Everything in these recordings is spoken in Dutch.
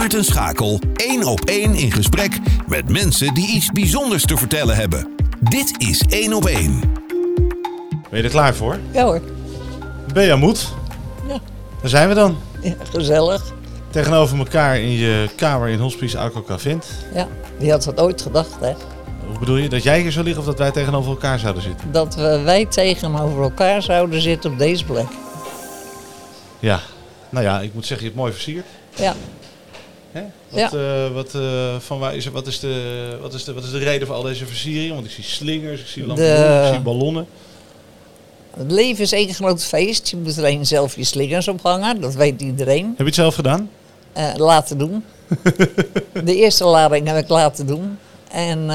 Maarten Schakel één op één in gesprek met mensen die iets bijzonders te vertellen hebben. Dit is één op één. Ben je er klaar voor? Ja hoor. Bea Moed, Ja, daar zijn we dan. ja gezellig. Tegenover elkaar in je kamer in Hospice Arco Cavent. Ja, wie had dat ooit gedacht, hè? Hoe bedoel je? Dat jij hier zou liggen of dat wij tegenover elkaar zouden zitten? Dat we, wij tegenover elkaar zouden zitten op deze plek. Ja. Nou ja, ik moet zeggen, je hebt mooi versierd. Ja, Hè? Wat, eh, wat, eh, van waar is, wat, is de, wat, is de, wat is de reden voor al deze versieringen? Want ik zie slingers, ik zie lampen, ik zie ballonnen. het leven is één groot feest. Je moet alleen zelf je slingers ophangen, dat weet iedereen. Heb je het zelf gedaan? Eh, laten doen. de eerste lading heb ik laten doen. En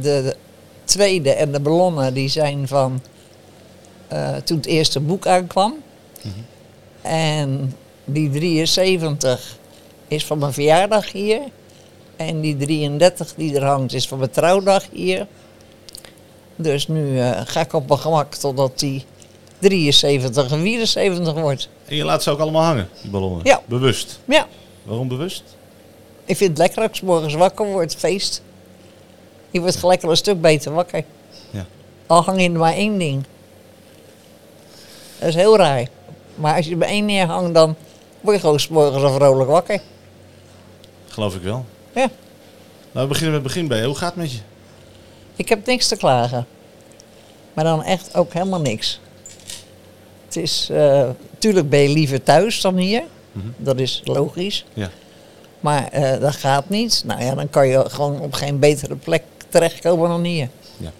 de tweede en de ballonnen die zijn van toen het eerste boek aankwam. En die 73 is van mijn verjaardag hier. En die 33 die er hangt is van mijn trouwdag hier. Dus nu eh, ga ik op mijn gemak totdat die 73 en 74 wordt. En je laat ze ook allemaal hangen, die ballonnen? Ja. Bewust. Ja, Waarom bewust? ik vind het lekker als ik morgens wakker word, feest. Je wordt gelijk al een stuk beter wakker. Ja. Al hang je er maar één ding. Dat is heel raar. Maar als je er maar één neerhangt, dan word je gewoon 's morgens al vrolijk wakker. Geloof ik wel. Ja. Nou, we beginnen met het begin bij. Hoe gaat het met je? Ik heb niks te klagen. Maar dan echt ook helemaal niks. Het is, eh tuurlijk ben je liever thuis dan hier. Dat is logisch. Ja. Maar eh, dat gaat niet. Nou ja, dan kan je gewoon op geen betere plek terechtkomen dan hier. Ja.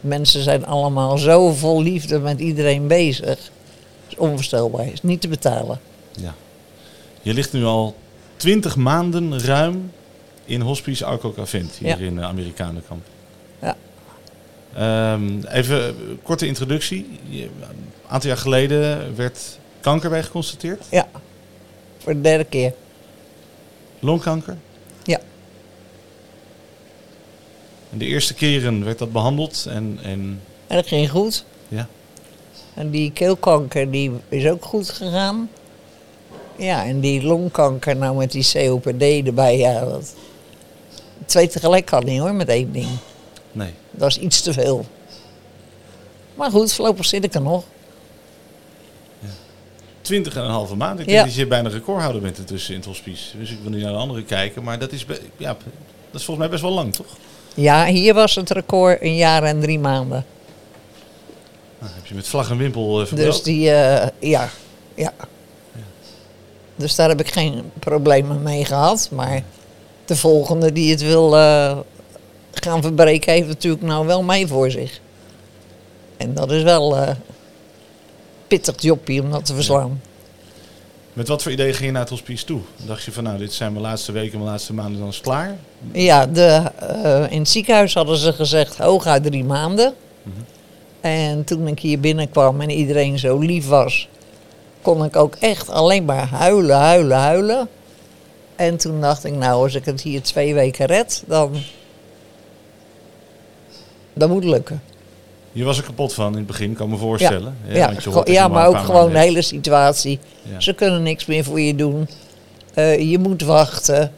Mensen zijn allemaal zo vol liefde met iedereen bezig. Dat is onvoorstelbaar. is niet te betalen. ja. Je ligt nu al 20 maanden ruim in Hospice Arco Cavent, hier Ja. in de Amerikanenkamp. Ja. Ehm, even een korte introductie. Een aantal jaar geleden werd kanker bij geconstateerd. Ja. Voor de derde keer. Longkanker. Ja. En de eerste keren werd dat behandeld en, en En dat ging goed. ja. En die keelkanker die is ook goed gegaan. Ja, en die longkanker nou met die COPD erbij. Ja, dat... Twee tegelijk kan niet hoor, met één ding. Nee. Dat is iets te veel. Maar goed, voorlopig zit ik er nog. 20 en een halve maand. Ik Ja. denk dat je bijna recordhouder bent intussen in het hospice. Dus ik wil niet naar de andere kijken. Maar dat is, ja, dat is volgens mij best wel lang, toch? Ja, hier was het record een jaar en drie maanden. Nou, heb je met vlag en wimpel verbroken. Dus die, eh, ja, ja. Dus daar heb ik geen problemen mee gehad. Maar de volgende die het wil eh, gaan verbreken, heeft natuurlijk nou wel mij voor zich. En dat is wel eh pittig joppie om dat te verslaan. Met wat voor ideeën ging je naar het hospice toe? Dacht je van nou, dit zijn mijn laatste weken, mijn laatste maanden, dan is het klaar? Ja, de, eh, in het ziekenhuis hadden ze gezegd hooguit drie maanden. En toen ik hier binnenkwam en iedereen zo lief was, kon ik ook echt alleen maar huilen, huilen, huilen. En toen dacht ik, nou, als ik het hier twee weken red, dan. dat moet lukken. Je was er kapot van in het begin, kan me voorstellen. ja, ja maar ook gewoon de hele situatie. Ze kunnen niks meer voor je doen. Eh, je moet wachten.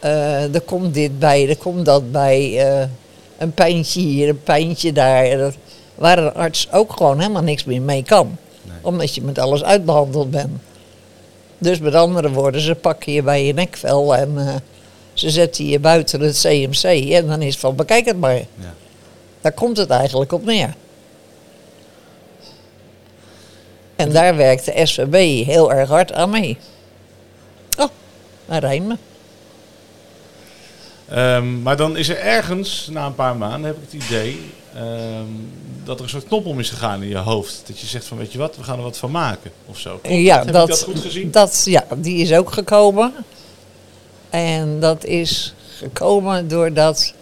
Eh, er komt dit bij, er komt dat bij. eh, een pijntje hier, een pijntje daar. Dat- waar een arts ook gewoon helemaal niks meer mee kan. Nee. Omdat je met alles uitbehandeld bent. Dus met andere woorden, ze pakken je bij je nekvel en eh, ze zetten je buiten het CMC. En dan is het van, bekijk het maar. Ja. Daar komt het eigenlijk op neer. En daar werkt de SVB heel erg hard aan mee. Oh, daar rijmt me. Ehm, maar dan is er ergens, na een paar maanden, heb ik het idee ehm, dat er een soort knop om is gegaan in je hoofd. Dat je zegt van, weet je wat, we gaan er wat van maken of zo. Ja, Heb ik dat goed gezien? Dat, ja, die is ook gekomen. En dat is gekomen doordat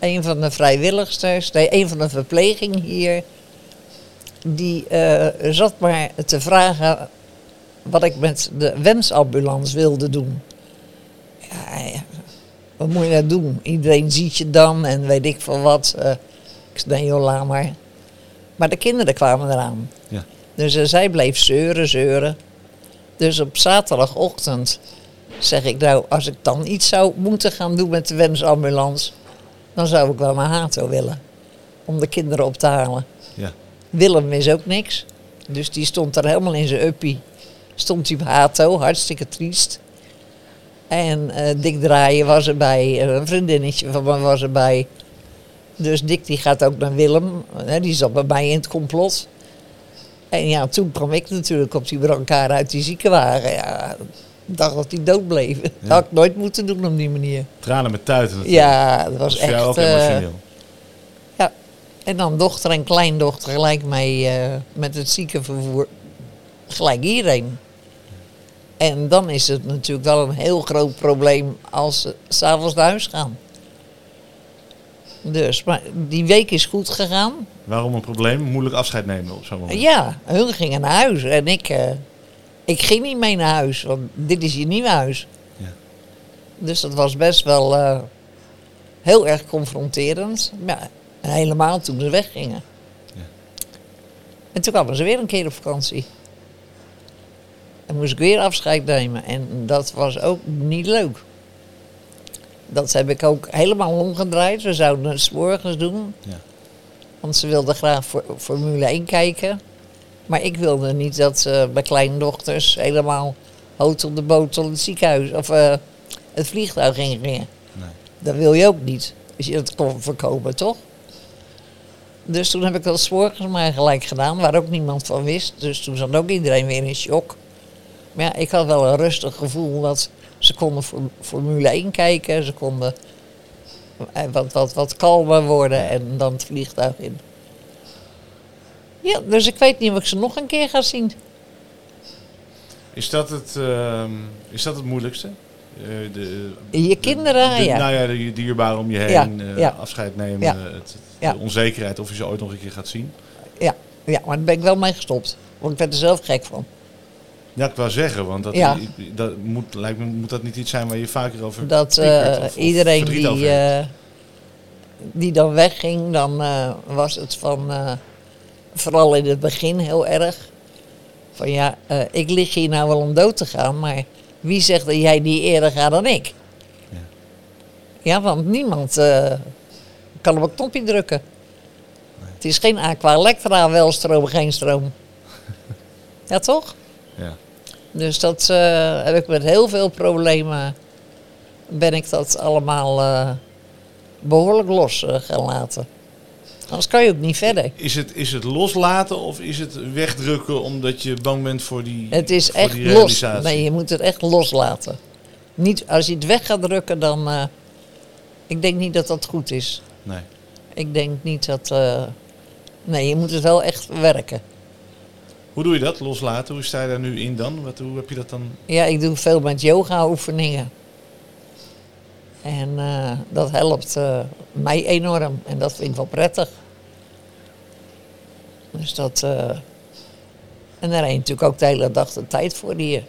een van de vrijwilligsters, nee, een van de verpleging hier, die eh, zat maar te vragen wat ik met de wensambulance wilde doen. Ja, ja, wat moet je nou doen? Iedereen ziet je dan en weet ik van wat. eh, ik zei, nee joh, laat maar. Maar de kinderen kwamen eraan. Ja. Dus eh, zij bleef zeuren, zeuren. Dus op zaterdagochtend Zeg ik nou, als ik dan iets zou moeten gaan doen met de wensambulance, dan zou ik wel naar Hato willen. Om de kinderen op te halen. Ja. Willem is ook niks. Dus die stond er helemaal in zijn uppie. Stond hij op Hato, hartstikke triest. En eh Dick Draaien was erbij, een vriendinnetje van me was erbij. Dus Dick die gaat ook naar Willem, hè, die zat bij mij in het complot. En ja, toen kwam ik natuurlijk op die brancard uit die ziekenwagen. Ja, ik dacht dat hij dood bleef. Dat had ik nooit moeten doen op die manier. Tranen met tuiten natuurlijk. Ja, dat was Dat voor jou ook echt... eh, emotioneel. ja, en dan dochter en kleindochter gelijk mee eh, met het ziekenvervoer. Gelijk hierheen. En dan is het natuurlijk wel een heel groot probleem als ze s'avonds naar huis gaan. Dus, maar die week is goed gegaan. Waarom een probleem? Moeilijk afscheid nemen op zo'n moment. Ja, hun gingen naar huis en ik, eh, ik ging niet mee naar huis, want dit is je nieuwe huis. Ja. Dus dat was best wel eh, heel erg confronterend. Ja, helemaal toen ze weggingen. Ja. En toen kwamen ze weer een keer op vakantie. En moest ik weer afscheid nemen. En dat was ook niet leuk. Dat heb ik ook helemaal omgedraaid. We zouden het morgens doen. Ja. Want ze wilden graag voor Formule 1 kijken. Maar ik wilde niet dat ze mijn kleindochters helemaal hout op de boot tot het ziekenhuis of eh, het vliegtuig gingen. Nee. Dat wil je ook niet. Als je dat kon voorkomen, toch? Dus toen heb ik dat 's morgens maar gelijk gedaan, waar ook niemand van wist. Dus toen zat ook iedereen weer in shock. Maar ja, ik had wel een rustig gevoel dat ze konden voor Formule 1 kijken. Ze konden eh, wat, wat, wat kalmer worden en dan het vliegtuig in. Ja, dus ik weet niet of ik ze nog een keer ga zien. Is dat het, ehm, is dat het moeilijkste? Eh, de, Je kinderen, de, ja. Nou ja, de dierbaren om je heen, Ja, eh, ja. afscheid nemen, Ja. het, de onzekerheid of je ze ooit nog een keer gaat zien. Ja, ja, maar daar ben ik wel mee gestopt. Want ik werd er zelf gek van. Ja, ik wou zeggen, want dat, Ja. dat moet, lijkt me, moet dat niet iets zijn waar je vaker over Dat of- of iedereen die, eh, die dan wegging, dan eh, was het van, vooral in het begin heel erg. Van ja, ik lig hier nou wel om dood te gaan, maar wie zegt dat jij die eerder gaat dan ik? Ja. Ja, want niemand kan op een knopje drukken. Het is geen aqua electra, wel stroom, geen stroom. ja, toch? Ja. Dus dat eh, heb ik met heel veel problemen. Ben ik dat allemaal eh, behoorlijk los eh, gaan laten. Anders kan je ook niet verder. Is, het, is het loslaten of is het wegdrukken omdat je bang bent voor die Het is echt los. Nee, je moet het echt loslaten. Niet, als je het weg gaat drukken, dan. ik denk niet dat dat goed is. Nee. Ik denk niet dat. nee, je moet het wel echt werken. Hoe doe je dat, loslaten? Hoe sta je daar nu in dan? Wat, hoe heb je dat dan? Ja, ik doe veel met yoga-oefeningen. En eh, dat helpt eh, mij enorm. En dat vind ik wel prettig. Dus dat... eh, en daar heb je natuurlijk ook de hele dag de tijd voor hier.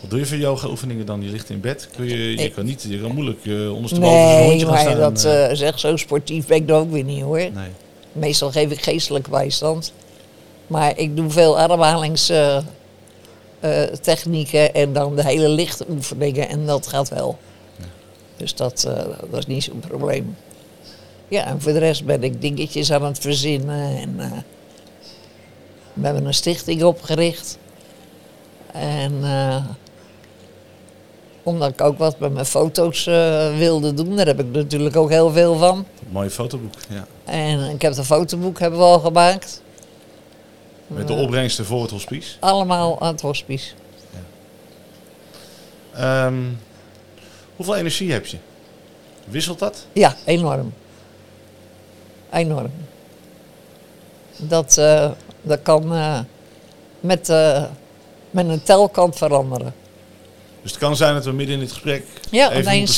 Wat doe je voor yoga oefeningen dan? Je ligt in bed. Kun je, je kan niet, je kan moeilijk uh, ondersteboven Nee, hondje gaan maar staan. dat eh. eh zeg zo sportief ben ik dan ook weer niet hoor. nee. Meestal geef ik geestelijke bijstand. Maar ik doe veel ademhalingstechnieken en dan de hele lichte oefeningen en dat gaat wel. Dus dat, eh, dat is niet zo'n probleem. Ja, en voor de rest ben ik dingetjes aan het verzinnen. En, eh, we hebben een stichting opgericht. En eh, omdat ik ook wat met mijn foto's eh, wilde doen, daar heb ik natuurlijk ook heel veel van. Mooie fotoboek, ja. En ik heb een fotoboek hebben we al gemaakt. Met de opbrengsten voor het hospice. Allemaal aan het hospice. Ehm, hoeveel energie heb je? Wisselt dat? Ja, enorm. Enorm. Dat, eh, dat kan eh, met, eh, met een telkant veranderen. Dus het kan zijn dat we midden in het gesprek Ja, even ineens.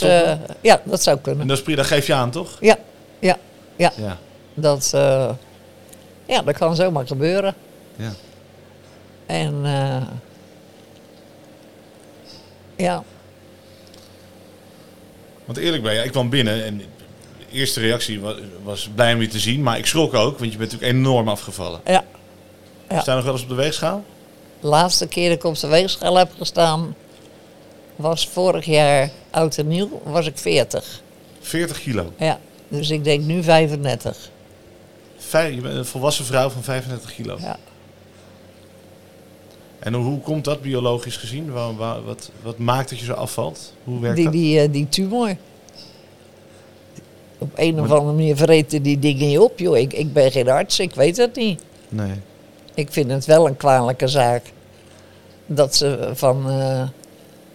ja, dat zou en kunnen. dat, is dat geef je aan, toch? Ja, ja, ja. Ja. Dat, ja, dat kan zomaar gebeuren. Ja. En eh, ja, Want eerlijk ben je, ik kwam binnen en de eerste reactie was, was blij om je te zien. Maar ik schrok ook, want je bent natuurlijk enorm afgevallen. ja. Ja. Sta je nog wel eens op de weegschaal? De laatste keer dat ik op de weegschaal heb gestaan, was vorig jaar oud en nieuw, was ik 40. 40 kilo. Ja, dus ik denk nu 35. Vij- je bent een volwassen vrouw van 35 kilo. Ja. En hoe, komt dat biologisch gezien? Waar, waar- wat, wat maakt dat je zo afvalt? Hoe werkt Die, dat? die, eh, die tumor. Op een of andere manier vreten die dingen je op, joh. Ik, ik ben geen arts, ik weet het niet. Nee. Ik vind het wel een kwalijke zaak. Dat ze van eh,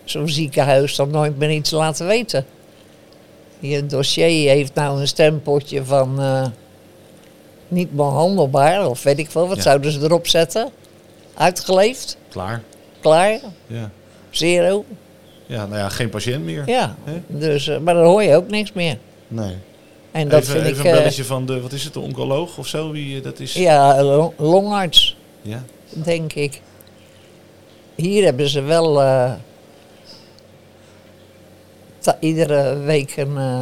zo'n ziekenhuis dan nooit meer iets laten weten. Je dossier heeft nou een stempeltje van eh, niet behandelbaar, of weet ik veel. Wat Ja. zouden ze erop zetten? Uitgeleefd? Klaar. Klaar? Ja. Zero? ja, nou ja, geen patiënt meer. Ja, dus, eh, maar dan hoor je ook niks meer. Nee. En dat even vind even ik... een eh, belletje van de, wat is het, de oncoloog of zo? Wie eh, dat is? ja, lo- longarts. Ja. denk ik. Hier hebben ze wel iedere week een eh,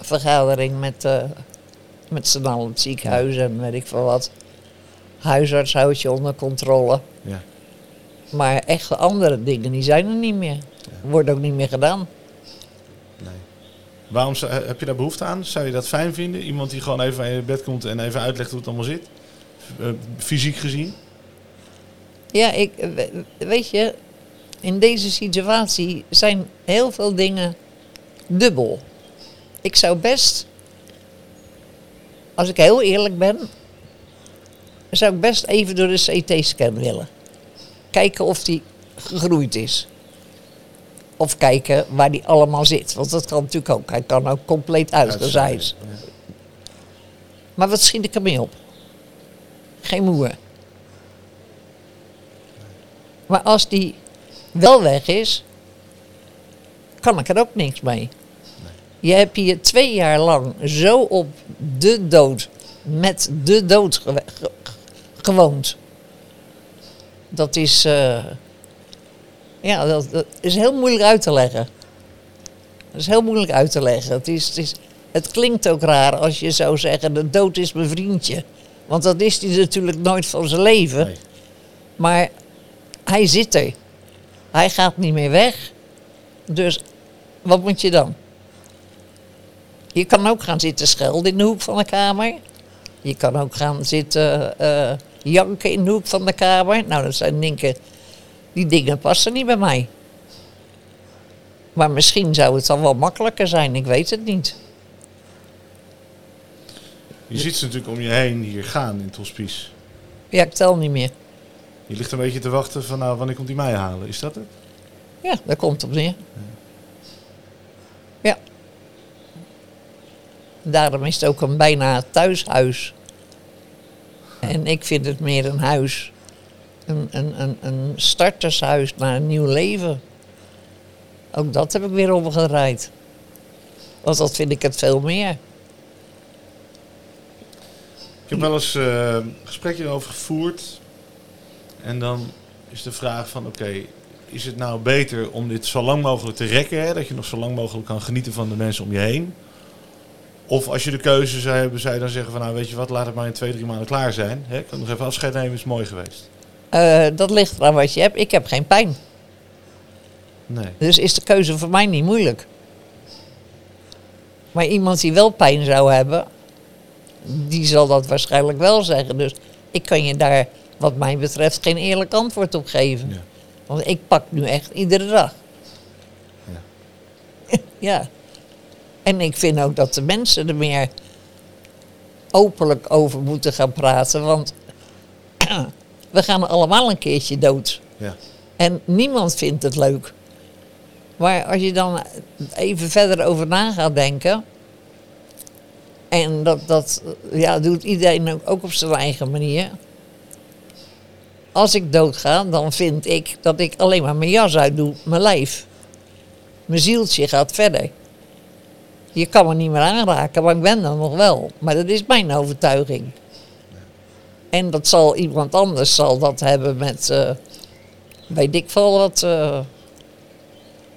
vergadering met, met z'n allen het ziekenhuis en weet ik veel wat. Huisarts houdt je onder controle. ja. Maar echt andere dingen, die zijn er niet meer. Wordt ook niet meer gedaan. Nee. Waarom zou- heb je daar behoefte aan? Zou je dat fijn vinden? Iemand die gewoon even in je bed komt en even uitlegt hoe het allemaal zit? Eh, fysiek gezien? Ja, ik, we- weet je, in deze situatie zijn heel veel dingen dubbel. Ik zou best, als ik heel eerlijk ben, zou ik best even door de CT-scan willen. Kijken of die gegroeid is. Of kijken waar die allemaal zit. Want dat kan natuurlijk ook. Hij kan ook compleet uitgezaaid. Ja. Maar wat schiet ik ermee op? Geen moer. Maar als die wel weg is, kan ik er ook niks mee. Je hebt hier twee jaar lang zo op de dood, met de dood ge- gewoond. Dat is, eh, ja, dat, dat is heel moeilijk uit te leggen. Dat is heel moeilijk uit te leggen. Het, is, het, is, het klinkt ook raar als je zou zeggen, de dood is mijn vriendje. Want dat is hij natuurlijk nooit van zijn leven. Nee. Maar hij zit er. Hij gaat niet meer weg. Dus wat moet je dan? Je kan ook gaan zitten schelden in de hoek van de kamer. Je kan ook gaan zitten eh, janken in de hoek van de kamer. Nou, dat zijn dingen, die dingen passen niet bij mij. Maar misschien zou het dan wel makkelijker zijn, ik weet het niet. Je ziet ze natuurlijk om je heen hier gaan in het hospice. Ja, ik tel niet meer. Je ligt een beetje te wachten van nou, wanneer komt hij mij halen? Is dat het? Ja, daar komt op neer. Ja. Daarom is het ook een bijna thuishuis. En ik vind het meer een huis. Een, een, een, een startershuis naar een nieuw leven. Ook dat heb ik weer omgedraaid. Want dat vind ik het veel meer. Ik heb wel eens eh, een gesprekje erover gevoerd. En dan is de vraag van oké, is het nou beter om dit zo lang mogelijk te rekken? Hè? Dat je nog zo lang mogelijk kan genieten van de mensen om je heen. Of als je de keuze zou hebben, zou je dan zeggen van nou weet je wat, laat het maar in twee, drie maanden klaar zijn. Hè? Ik kan nog even afscheid nemen, is mooi geweest. Eh, dat ligt eraan wat je hebt. Ik heb geen pijn. Nee. Dus is de keuze voor mij niet moeilijk. Maar iemand die wel pijn zou hebben, die zal dat waarschijnlijk wel zeggen. Dus ik kan je daar, wat mij betreft, geen eerlijk antwoord op geven. Ja. Want ik pak nu echt iedere dag. Ja. ja. En ik vind ook dat de mensen er meer openlijk over moeten gaan praten. Want we gaan allemaal een keertje dood. Ja. En niemand vindt het leuk. Maar als je dan even verder over na gaat denken. En dat, dat ja, doet iedereen ook- op zijn eigen manier. Als ik doodga, dan vind ik dat ik alleen maar mijn jas uitdoe, mijn lijf. Mijn zieltje gaat verder. Je kan me niet meer aanraken, maar ik ben er nog wel. Maar dat is mijn overtuiging. En dat zal iemand anders zal dat hebben met, eh, weet ik veel wat, eh,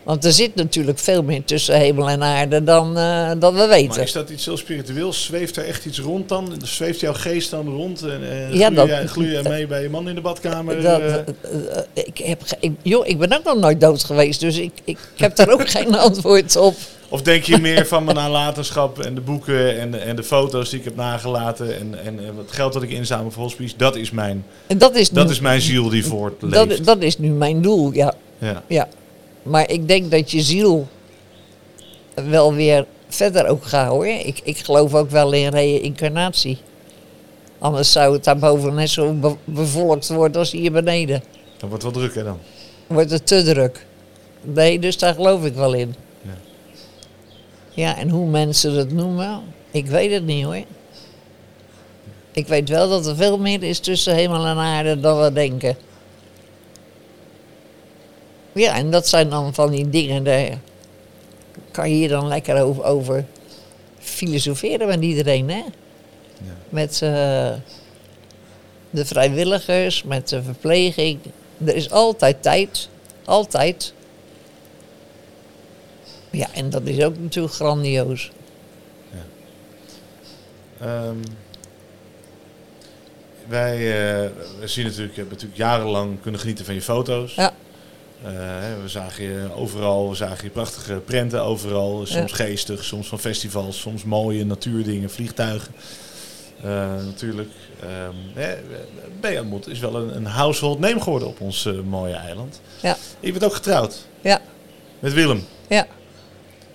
Want er zit natuurlijk veel meer tussen hemel en aarde dan, eh, dan we weten. Maar is dat iets heel spiritueels? Zweeft er echt iets rond dan? Zweeft jouw geest dan rond? En, en Ja, dat- jij, gloei jij mee bij je man in de badkamer? Dat, eh? ik, heb, ik, joh, ik ben ook nog nooit dood geweest, dus ik, ik, heb daar ook geen antwoord op. Of denk je meer van mijn nalatenschap en de boeken en de, en de foto's die ik heb nagelaten en, en, geld dat ik inzamel voor hospice, dat is mijn, En dat is, dat nu, is mijn ziel die voortleeft. dat, dat is nu mijn doel, ja. ja. ja. Maar ik denk dat je ziel wel weer verder ook gaat hoor. Ik, ik geloof ook wel in reïncarnatie. Anders zou het daarboven net zo be- bevolkt worden als hier beneden. Dat wordt wel druk hè dan. Wordt het te druk. Nee, dus daar geloof ik wel in. Ja. Ja, en hoe mensen het noemen, ik weet het niet hoor. Ik weet wel dat er veel meer is tussen hemel en aarde dan we denken. Ja, en dat zijn dan van die dingen, daar kan je hier dan lekker over, over filosoferen met iedereen, hè? Met eh, de vrijwilligers, met de verpleging. Er is altijd tijd, altijd. Ja, en dat is ook natuurlijk grandioos. Ehm, wij we zien natuurlijk, je hebt natuurlijk jarenlang kunnen genieten van je foto's. Ja. Eh, we zagen je overal, we zagen je prachtige prenten overal. Soms geestig, soms van festivals, soms mooie natuurdingen, vliegtuigen. Eh, natuurlijk. Beamont is wel een, een household name geworden op ons eh, mooie eiland. Ja. Je bent ook getrouwd Ja, met Willem. ja,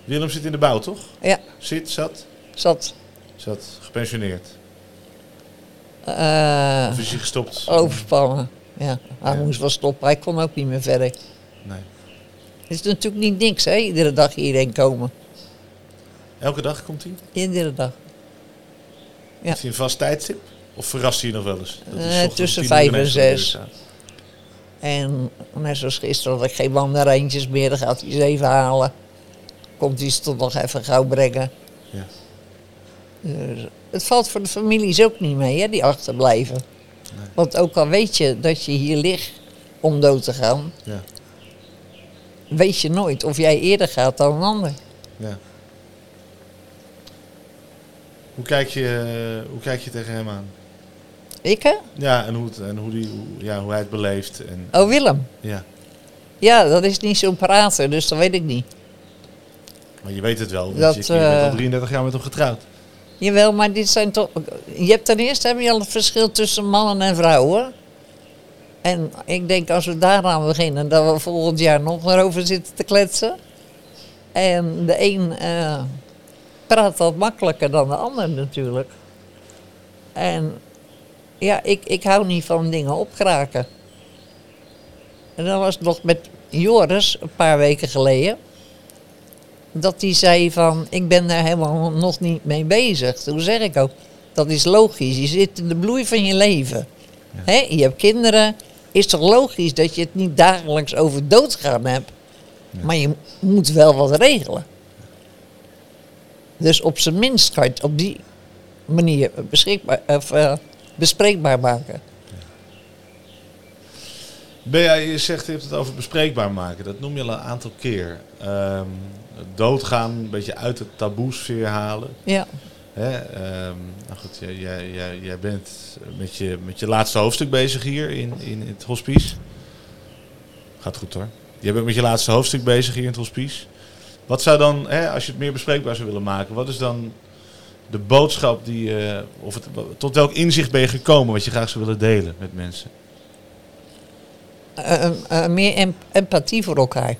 Willem zit in de bouw, toch? ja, Zit, zat, zat. zat gepensioneerd. Of is hij gestopt? overspannen. Ja, hij Ja. moest wel stoppen. Hij kon ook niet meer verder. Nee. Het is natuurlijk niet niks, hè? Iedere dag hierheen komen. Elke dag komt hij? Iedere dag. Ja. Heeft hij een vast tijdstip? Of verrast hij nog wel eens? Dat Eh, tussen vijf en zes. En net zoals gisteren had ik geen mandarijntjes meer. Dan gaat hij ze even halen. Komt hij ze toch nog even gauw brengen. Ja. Dus het valt voor de families ook niet mee, hè, die achterblijven. Nee. Want ook al weet je dat je hier ligt om dood te gaan, Ja. Weet je nooit of jij eerder gaat dan een ander. Ja. Hoe kijk, je, eh, hoe kijk je tegen hem aan? Ik hè? Ja, en hoe, het, en hoe, die, hoe, ja, hoe hij het beleeft. En, Oh Willem. ja. Ja, dat is niet zo'n prater, dus dat weet ik niet. Maar je weet het wel, want Dat, je, je bent al eh, 33 jaar met hem getrouwd. Jawel, maar dit zijn toch. Je hebt ten eerste heb je al het verschil tussen mannen en vrouwen. En ik denk als we daaraan beginnen, dat we volgend jaar nog erover zitten te kletsen. En de een eh, praat wat makkelijker dan de ander natuurlijk. En ja, ik, ik hou niet van dingen opkraken. En dan was het nog met Joris een paar weken geleden. Dat hij zei van, ik ben daar helemaal nog niet mee bezig. Toen zeg ik ook, dat is logisch. Je zit in de bloei van je leven. Je hebt kinderen. Is toch logisch dat je het niet dagelijks over doodgaan hebt. Maar je moet wel wat regelen. Dus op zijn minst kan je het op die manier beschikbaar, of, eh, bespreekbaar maken. Bea, je zegt, je hebt het over bespreekbaar maken. Dat noem je al een aantal keer. Ehm, doodgaan, een beetje uit de taboesfeer halen. Ja, Hè, ehm, nou goed, jij, jij, jij, bent met je, met je laatste hoofdstuk bezig hier in, in het hospice. Gaat goed hoor. Jij bent met je laatste hoofdstuk bezig hier in het hospice. Wat zou dan, hè, als je het meer bespreekbaar zou willen maken, wat is dan de boodschap die, eh, of tot welk inzicht ben je gekomen wat je graag zou willen delen met mensen? Eh, eh, meer em- empathie voor elkaar.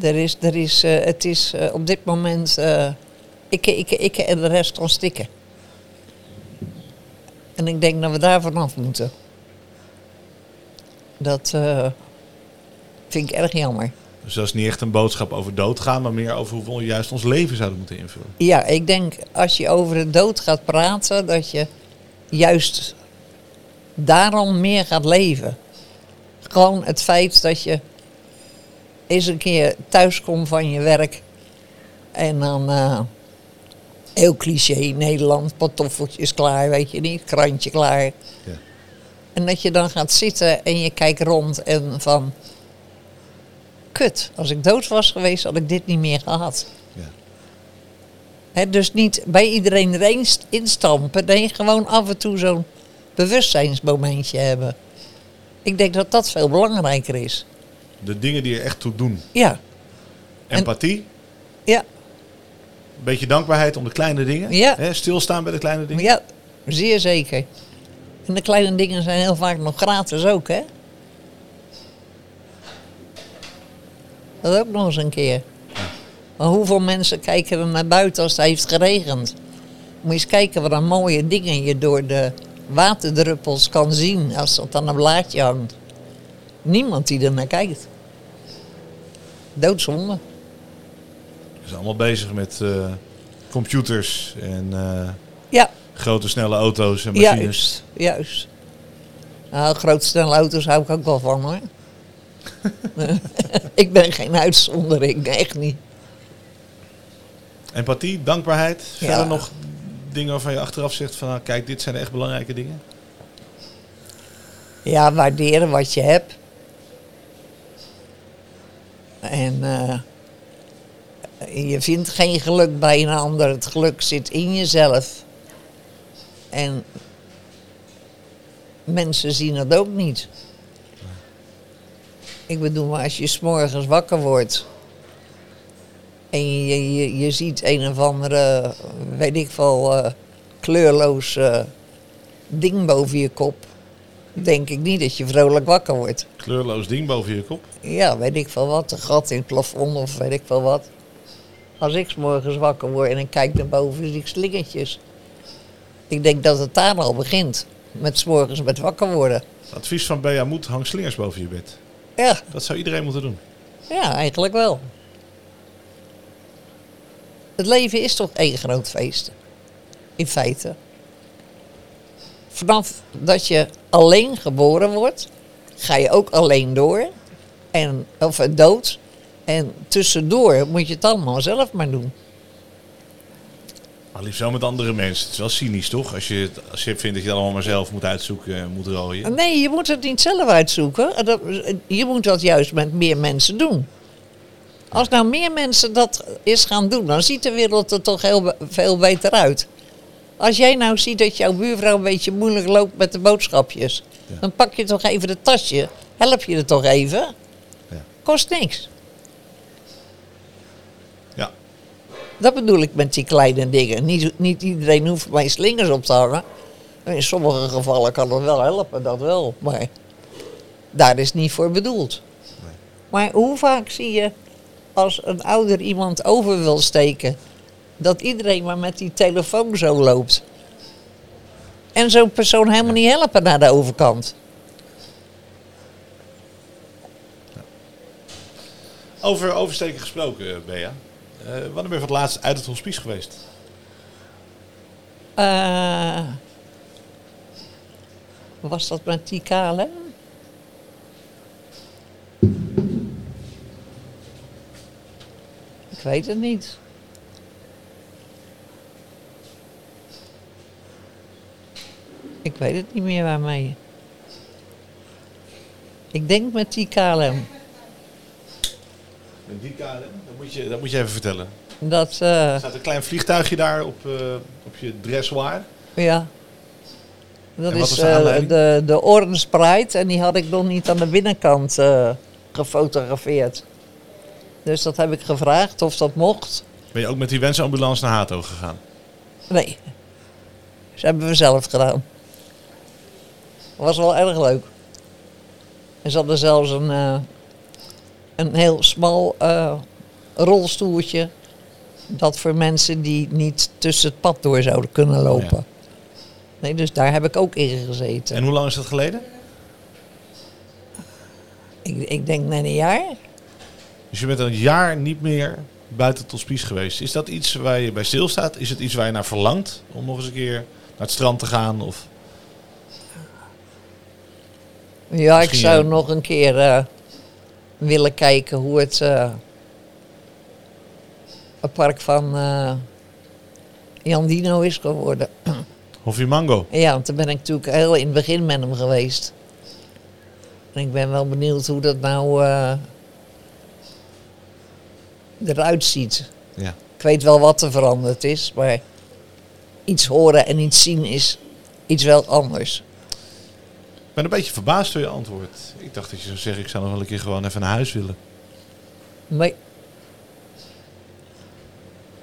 Er is, er is, het is op dit moment ik, ik, ik en de rest kan stikken. En ik denk dat we daar vanaf moeten. Dat eh, vind ik erg jammer. Dus dat is niet echt een boodschap over doodgaan, maar meer over hoe we juist ons leven zouden moeten invullen. Ja, ik denk als je over de dood gaat praten, dat je juist daarom meer gaat leven. Gewoon het feit dat je eens een keer thuis komt van je werk en dan eh, heel cliché Nederland, pantoffeltjes klaar, weet je niet, krantje klaar. Ja. En dat je dan gaat zitten en je kijkt rond en van, kut. Als ik dood was geweest, had ik dit niet meer gehad. Ja. Dus niet bij iedereen erin st- instampen. Nee, gewoon af en toe zo'n bewustzijnsmomentje hebben. Ik denk dat dat veel belangrijker is. De dingen die er echt toe doen. Ja, Empathie, ja, beetje dankbaarheid om de kleine dingen. Ja. Hè, stilstaan bij de kleine dingen. ja, zeer zeker. En de kleine dingen zijn heel vaak nog gratis ook, hè? Dat ook nog eens een keer. Maar hoeveel mensen kijken er naar buiten als het heeft geregend? Moet je eens kijken wat een mooie dingen je door de waterdruppels kan zien als dat aan een blaadje hangt. Niemand die er naar kijkt. Doodzonde. Zijn allemaal bezig met eh, computers en eh, Ja, grote snelle auto's en machines. juist. Juist. Nou, grote snelle auto's hou ik ook wel van hoor. ik ben geen uitzondering, echt niet. Empathie, dankbaarheid. Ja. Verder nog dingen waarvan je achteraf zegt van nou, kijk, dit zijn echt belangrijke dingen. Ja, waarderen wat je hebt. En eh, je vindt geen geluk bij een ander. Het geluk zit in jezelf. En mensen zien het ook niet. Ik bedoel, maar als je s'morgens wakker wordt en je, je, je ziet een of andere, weet ik veel, eh, kleurloos ding boven je kop, denk ik niet dat je vrolijk wakker wordt. Kleurloos ding boven je kop. Ja, weet ik veel wat, een gat in het plafond of weet ik veel wat. Als ik 's morgens wakker word en ik kijk naar boven, zie ik slingertjes. Ik denk dat het daar al begint. Met 's morgens met wakker worden. Advies van Bea Moed, hang slingers boven je bed. Ja, Dat zou iedereen moeten doen. ja, eigenlijk wel. Het leven is toch één groot feest. In feite. Vanaf dat je alleen geboren wordt, ga je ook alleen door. En, of dood. En tussendoor moet je het allemaal zelf maar doen. Maar liefst wel met andere mensen. Het is wel cynisch, toch? Als je, het- als je vindt dat je het allemaal maar zelf moet uitzoeken en moet rooien. Nee, je moet het niet zelf uitzoeken. Je moet dat juist met meer mensen doen. Als nou meer mensen dat eens gaan doen, dan ziet de wereld er toch heel veel beter uit. Als jij nou ziet dat jouw buurvrouw een beetje moeilijk loopt met de boodschapjes, Ja. dan pak je toch even het tasje, help je er toch even. Ja. Kost niks. Ja. Dat bedoel ik met die kleine dingen. Niet, niet iedereen hoeft bij slingers op te hangen. In sommige gevallen kan het wel helpen, dat wel. Maar daar is niet voor bedoeld. Maar hoe vaak zie je als een ouder iemand over wil steken, dat iedereen maar met die telefoon zo loopt? En zo'n persoon helemaal niet helpen naar de overkant. Over oversteken gesproken, Bea. Eh, wanneer ben je voor het laatst uit het hospice geweest? Eh, was dat met die KLM? Ik weet het niet. Ik weet het niet meer waarmee. Ik denk met die KLM. Met die KLM? Dat moet je, dat moet je even vertellen. Dat, eh, Er staat een klein vliegtuigje daar op, eh, op je dressoir. Ja. Dat is de eh, de, de Pride en die had ik nog niet aan de binnenkant gefotografeerd. Dus dat heb ik gevraagd of dat mocht. Ben je ook met die wensambulance naar Hato gegaan? Nee. Dat hebben we zelf gedaan. was wel erg leuk. En ze hadden zelfs een, een heel smal eh, rolstoeltje. Dat voor mensen die niet tussen het pad door zouden kunnen lopen. Ja. Nee, dus daar heb ik ook in gezeten. En hoe lang is dat geleden? Ik, ik denk net een jaar. Dus je bent een jaar niet meer buiten het hospice geweest. Is dat iets waar je bij stilstaat? Is het iets waar je naar verlangt? Om nog eens een keer naar het strand te gaan? Of... Ja, ik zou eh, nog een keer eh, willen kijken hoe het, eh, het park van eh Jan Dino is geworden. Of je mango? Ja, want toen ben ik natuurlijk heel in het begin met hem geweest. En ik ben wel benieuwd hoe dat nou eh, eruit ziet. Ja. Ik weet wel wat er veranderd is, maar iets horen en iets zien is iets wel anders. Ik ben een beetje verbaasd door je antwoord. Ik dacht dat je zou zeggen, ik zou nog wel een keer gewoon even naar huis willen. Nee.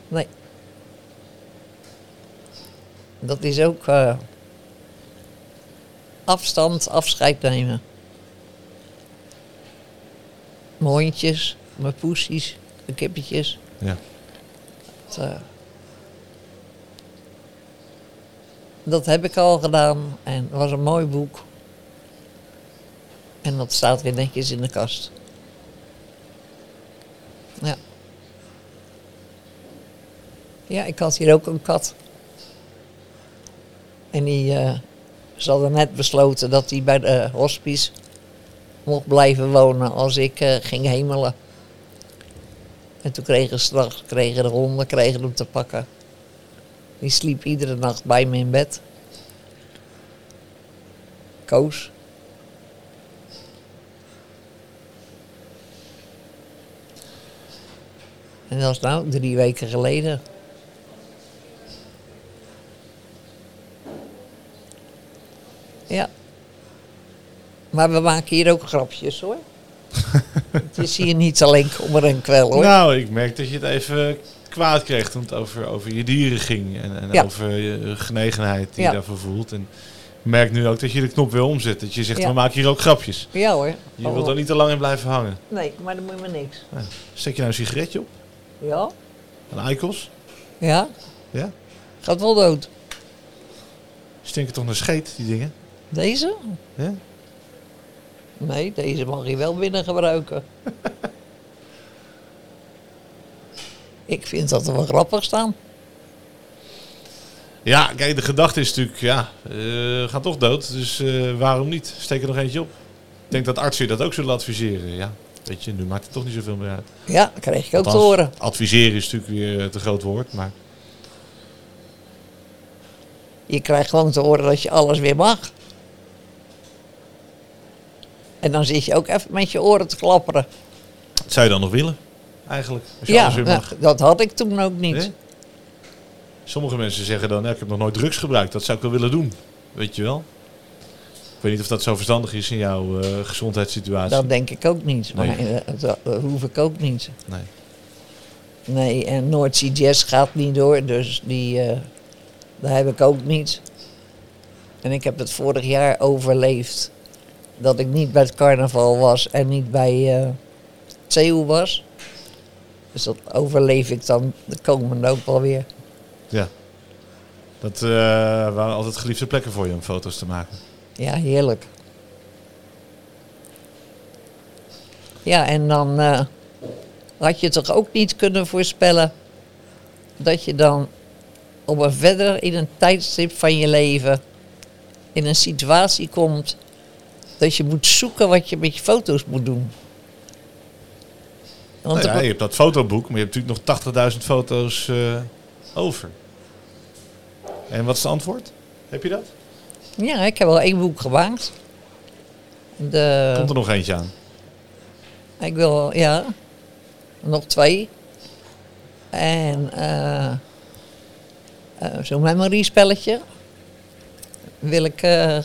Nee. Dat is ook eh, afstand, afscheid nemen. Mijn hondjes, mijn poesjes, mijn kippetjes. Ja. Dat, eh, dat heb ik al gedaan en het was een mooi boek. En dat staat weer netjes in de kast. Ja. Ja, ik had hier ook een kat. En die, eh ze hadden net besloten dat hij bij de hospice mocht blijven wonen als ik eh, ging hemelen. En toen kregen ze straks, kregen de honden kregen hem te pakken. Die sliep iedere nacht bij me in bed. Koos. En dat is nou drie weken geleden. Ja. Maar we maken hier ook grapjes hoor. het is hier niet alleen kommer en kwel hoor. Nou, ik merk dat je het even kwaad kreeg toen het over, over je dieren ging. En, en Ja. over je genegenheid die Ja. je daarvoor voelt. En ik merk nu ook dat je de knop weer omzet. Dat je zegt, Ja. we maken hier ook grapjes. Ja hoor. Je wilt er niet te lang in blijven hangen. Nee, maar dan moet je maar niks. Ja. Steek je nou een sigaretje op? Ja? Een Eikos? Ja? Ja? Gaat wel dood. Stinken toch naar scheet, die dingen? Deze? Ja? Nee, deze mag je wel binnen gebruiken. Ik vind dat er wel grappig staan. Ja, kijk, de gedachte is natuurlijk, ja, eh gaat toch dood. Dus eh, waarom niet? Steek er nog eentje op. Ik denk dat artsen je dat ook zullen adviseren. Ja, weet je, nu maakt het toch niet zoveel meer uit. Ja, dat kreeg ik ook te horen. Adviseren is natuurlijk weer te groot woord, maar... Je krijgt gewoon te horen dat je alles weer mag. En dan zit je ook even met je oren te klapperen. Dat zou je dan nog willen, eigenlijk? Als je Ja, weer nou, mag. dat had ik toen ook niet. Nee? Sommige mensen zeggen dan, ja, ik heb nog nooit drugs gebruikt. Dat zou ik wel willen doen. Weet je wel? Ik weet niet of dat zo verstandig is in jouw eh, gezondheidssituatie. Dat denk ik ook niet. Maar Nee. eh, dat, dat hoef ik ook niet. Nee. Nee, en Noordzee Jazz gaat niet door, dus die, eh dat heb ik ook niet. En ik heb het vorig jaar overleefd. Dat ik niet bij het carnaval was en niet bij Zeeuw was. Dus dat overleef ik dan de komende ook wel weer. Ja. Dat eh, waren altijd geliefde plekken voor je om foto's te maken. Ja, heerlijk. Ja, en dan eh, had je toch ook niet kunnen voorspellen dat je dan op een verder in een tijdstip van je leven in een situatie komt dat je moet zoeken wat je met je foto's moet doen. Want Nou ja, je hebt dat fotoboek, maar je hebt natuurlijk nog 80.000 foto's eh, over. En wat is het antwoord? Heb je dat? ja, ik heb wel één boek gemaakt. De, Komt er nog eentje aan? Ik wil, ja, nog twee. En eh eh, zo'n memory spelletje wil ik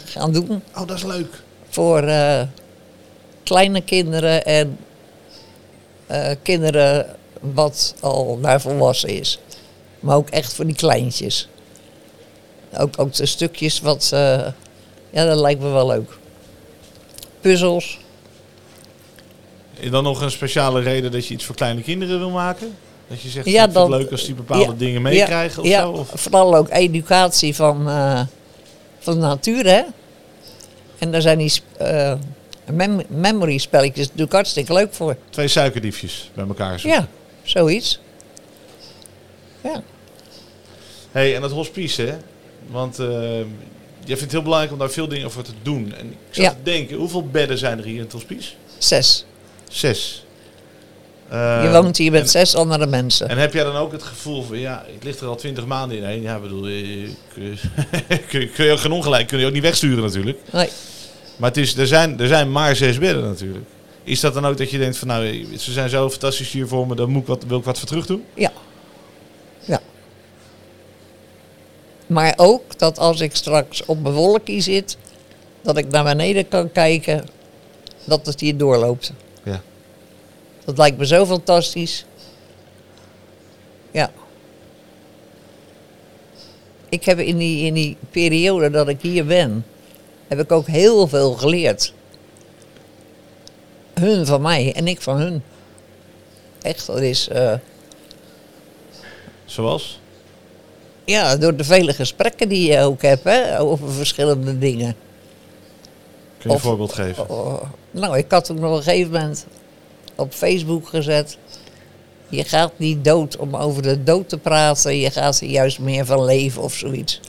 gaan doen Oh, dat is leuk. Voor eh, kleine kinderen en eh, kinderen wat al naar volwassen is. Maar ook echt voor die kleintjes. Ook, ook de stukjes wat, eh, ja dat lijkt me wel leuk. Puzzels. Is dan nog een speciale reden dat je iets voor kleine kinderen wil maken? Dat je zegt, Ja, dan- het leuk als die bepaalde ja, dingen ja, meekrijgen of ja, zo? Of? vooral ook educatie van, van de natuur, hè. En daar zijn die sp- eh, mem- memory spelletjes natuurlijk hartstikke leuk voor. Twee suikerdiefjes bij elkaar zoeken. Ja, zoiets. Ja, hey, en dat hospice, hè? Want eh, jij vindt het heel belangrijk om daar veel dingen voor te doen. En ik zat Ja. te denken, hoeveel bedden zijn er hier in het hospice? zes. Zes. Je Eh, woont hier met en- zes andere mensen. En heb jij dan ook het gevoel van, ja, ik lig er al twintig maanden in heen. Ja, ik bedoel, eh, kun, kun, kun je ook geen ongelijk, kun je ook niet wegsturen natuurlijk. Nee, Maar het is, er, zijn, er zijn maar zes bedden natuurlijk. Is dat dan ook dat je denkt van nou, ze zijn zo fantastisch hier voor me, daar moet ik wat, wil ik wat voor terug doen? Ja. Ja. Maar ook dat als ik straks op mijn wolkje zit, dat ik naar beneden kan kijken, dat het hier doorloopt. Ja. Dat lijkt me zo fantastisch. Ja. Ik heb in die, in die periode dat ik hier ben, heb ik ook heel veel geleerd. Hun van mij en ik van hun. Echt, dat is... eh, Zoals? Ja, door de vele gesprekken die je ook hebt hè, over verschillende dingen. Kun je een voorbeeld geven? Oh, nou, ik had ook nog een gegeven moment op Facebook gezet. Je gaat niet dood om over de dood te praten, je gaat er juist meer van leven of zoiets.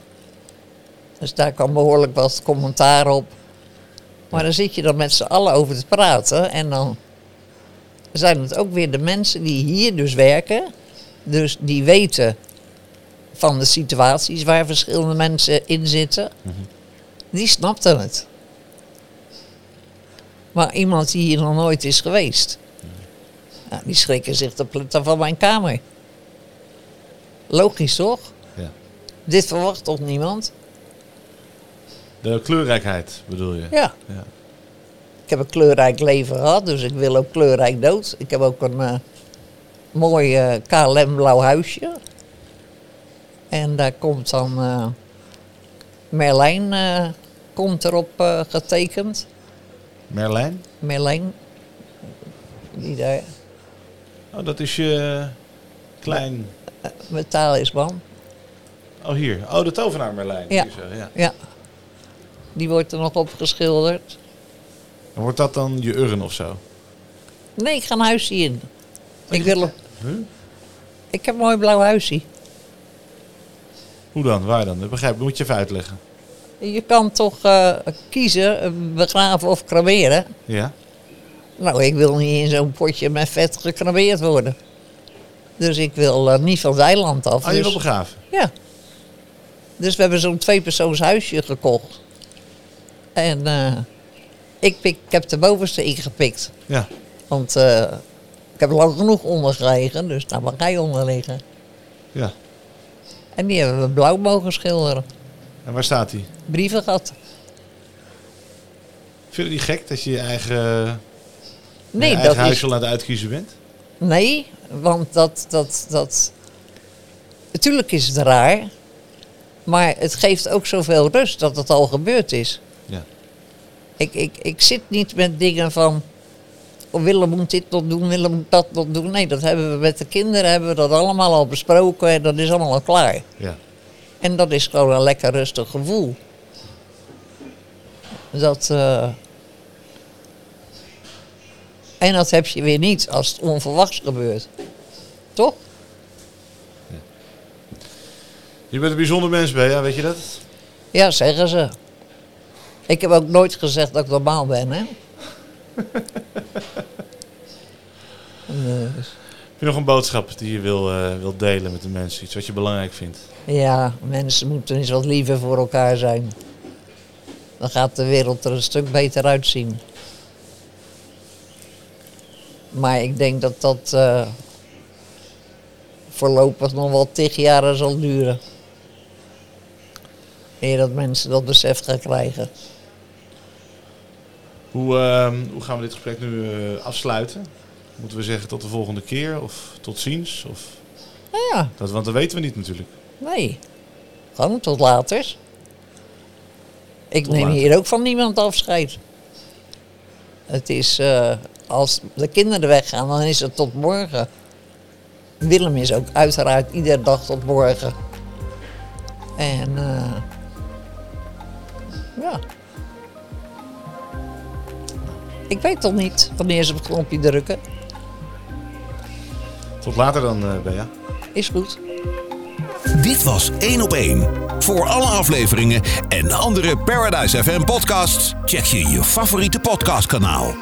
Dus daar kwam behoorlijk wat commentaar op. Maar dan zit je dan met z'n allen over te praten en dan zijn het ook weer de mensen die hier dus werken. Dus die weten van de situaties waar verschillende mensen in zitten. Die snapten het. Maar iemand die hier nog nooit is geweest, ja, die schrikken zich de pletten van mijn kamer. Logisch toch? Ja. Dit verwacht toch niemand? De kleurrijkheid bedoel je? Ja. Ja. Ik heb een kleurrijk leven gehad, dus ik wil ook kleurrijk dood. Ik heb ook een eh, mooi eh, KLM blauw huisje. En daar komt dan eh, Merlijn komt erop getekend. Merlijn? Merlijn. Die daar Oh, dat is je klein... met talisman. Oh, hier. Oh, de tovenaar Merlijn. Ja. Hier zo, ja. Ja. Die wordt er nog op geschilderd. En wordt dat dan je urn of zo? Nee, ik ga een huisje in. Ik, wil, Huh? ik heb een mooi blauw huisje. Hoe dan? Waar dan? Dat begrijp ik. Moet je even uitleggen. Je kan toch eh, kiezen, eh, begraven of cremeren. Ja? Nou, ik wil niet in zo'n potje met vet gecremeerd worden. Dus ik wil eh, niet van het eiland af. Oh, je dus, wil begraven? ja. Dus we hebben zo'n tweepersoons huisje gekocht. En eh, ik, pik, ik heb de bovenste ingepikt. Ja. Want eh, ik heb lang genoeg onder gelegen, dus daar mag hij onder liggen. Ja. En die hebben we blauw mogen schilderen. En waar staat hij? Brievengat. Vind je niet gek dat je je eigen, Nee, je dat eigen is, huisje het uitkiezen bent? nee, want dat, dat, dat... Natuurlijk is het raar, maar het geeft ook zoveel rust dat het al gebeurd is. Ja. Ik, ik, ik zit niet met dingen van... Oh, Willem moet dit nog doen, Willem moet dat nog doen. Nee, dat hebben we met de kinderen hebben we dat allemaal al besproken en dat is allemaal al klaar. Ja. En dat is gewoon een lekker rustig gevoel. Dat. eh, En dat heb je weer niet als het onverwachts gebeurt. Toch? Je bent een bijzonder mens, Bea, weet je dat? Ja, zeggen ze. Ik heb ook nooit gezegd dat ik normaal ben, hè? Dus, Heb je nog een boodschap die je wil, eh, wil delen met de mensen? Iets wat je belangrijk vindt? ja, mensen moeten eens wat liever voor elkaar zijn. Dan gaat de wereld er een stuk beter uitzien. Maar ik denk dat dat eh, voorlopig nog wel tig jaren zal duren. Dat mensen dat besef gaan krijgen. Hoe, ehm, hoe gaan we dit gesprek nu eh, afsluiten? Moeten we zeggen tot de volgende keer of tot ziens? Of, Nou ja, dat, want dat weten we niet natuurlijk. nee. Gewoon tot later. Ik Tot neem later. hier ook van niemand afscheid. Het is, eh, als de kinderen weggaan, dan is het tot morgen. Willem is ook uiteraard iedere dag tot morgen. En eh, ja. Ik weet toch niet wanneer ze op het knopje drukken. Tot later dan, eh Bea. Is goed. Dit was 1 op 1. Voor alle afleveringen en andere Paradise FM podcasts check je je favoriete podcastkanaal.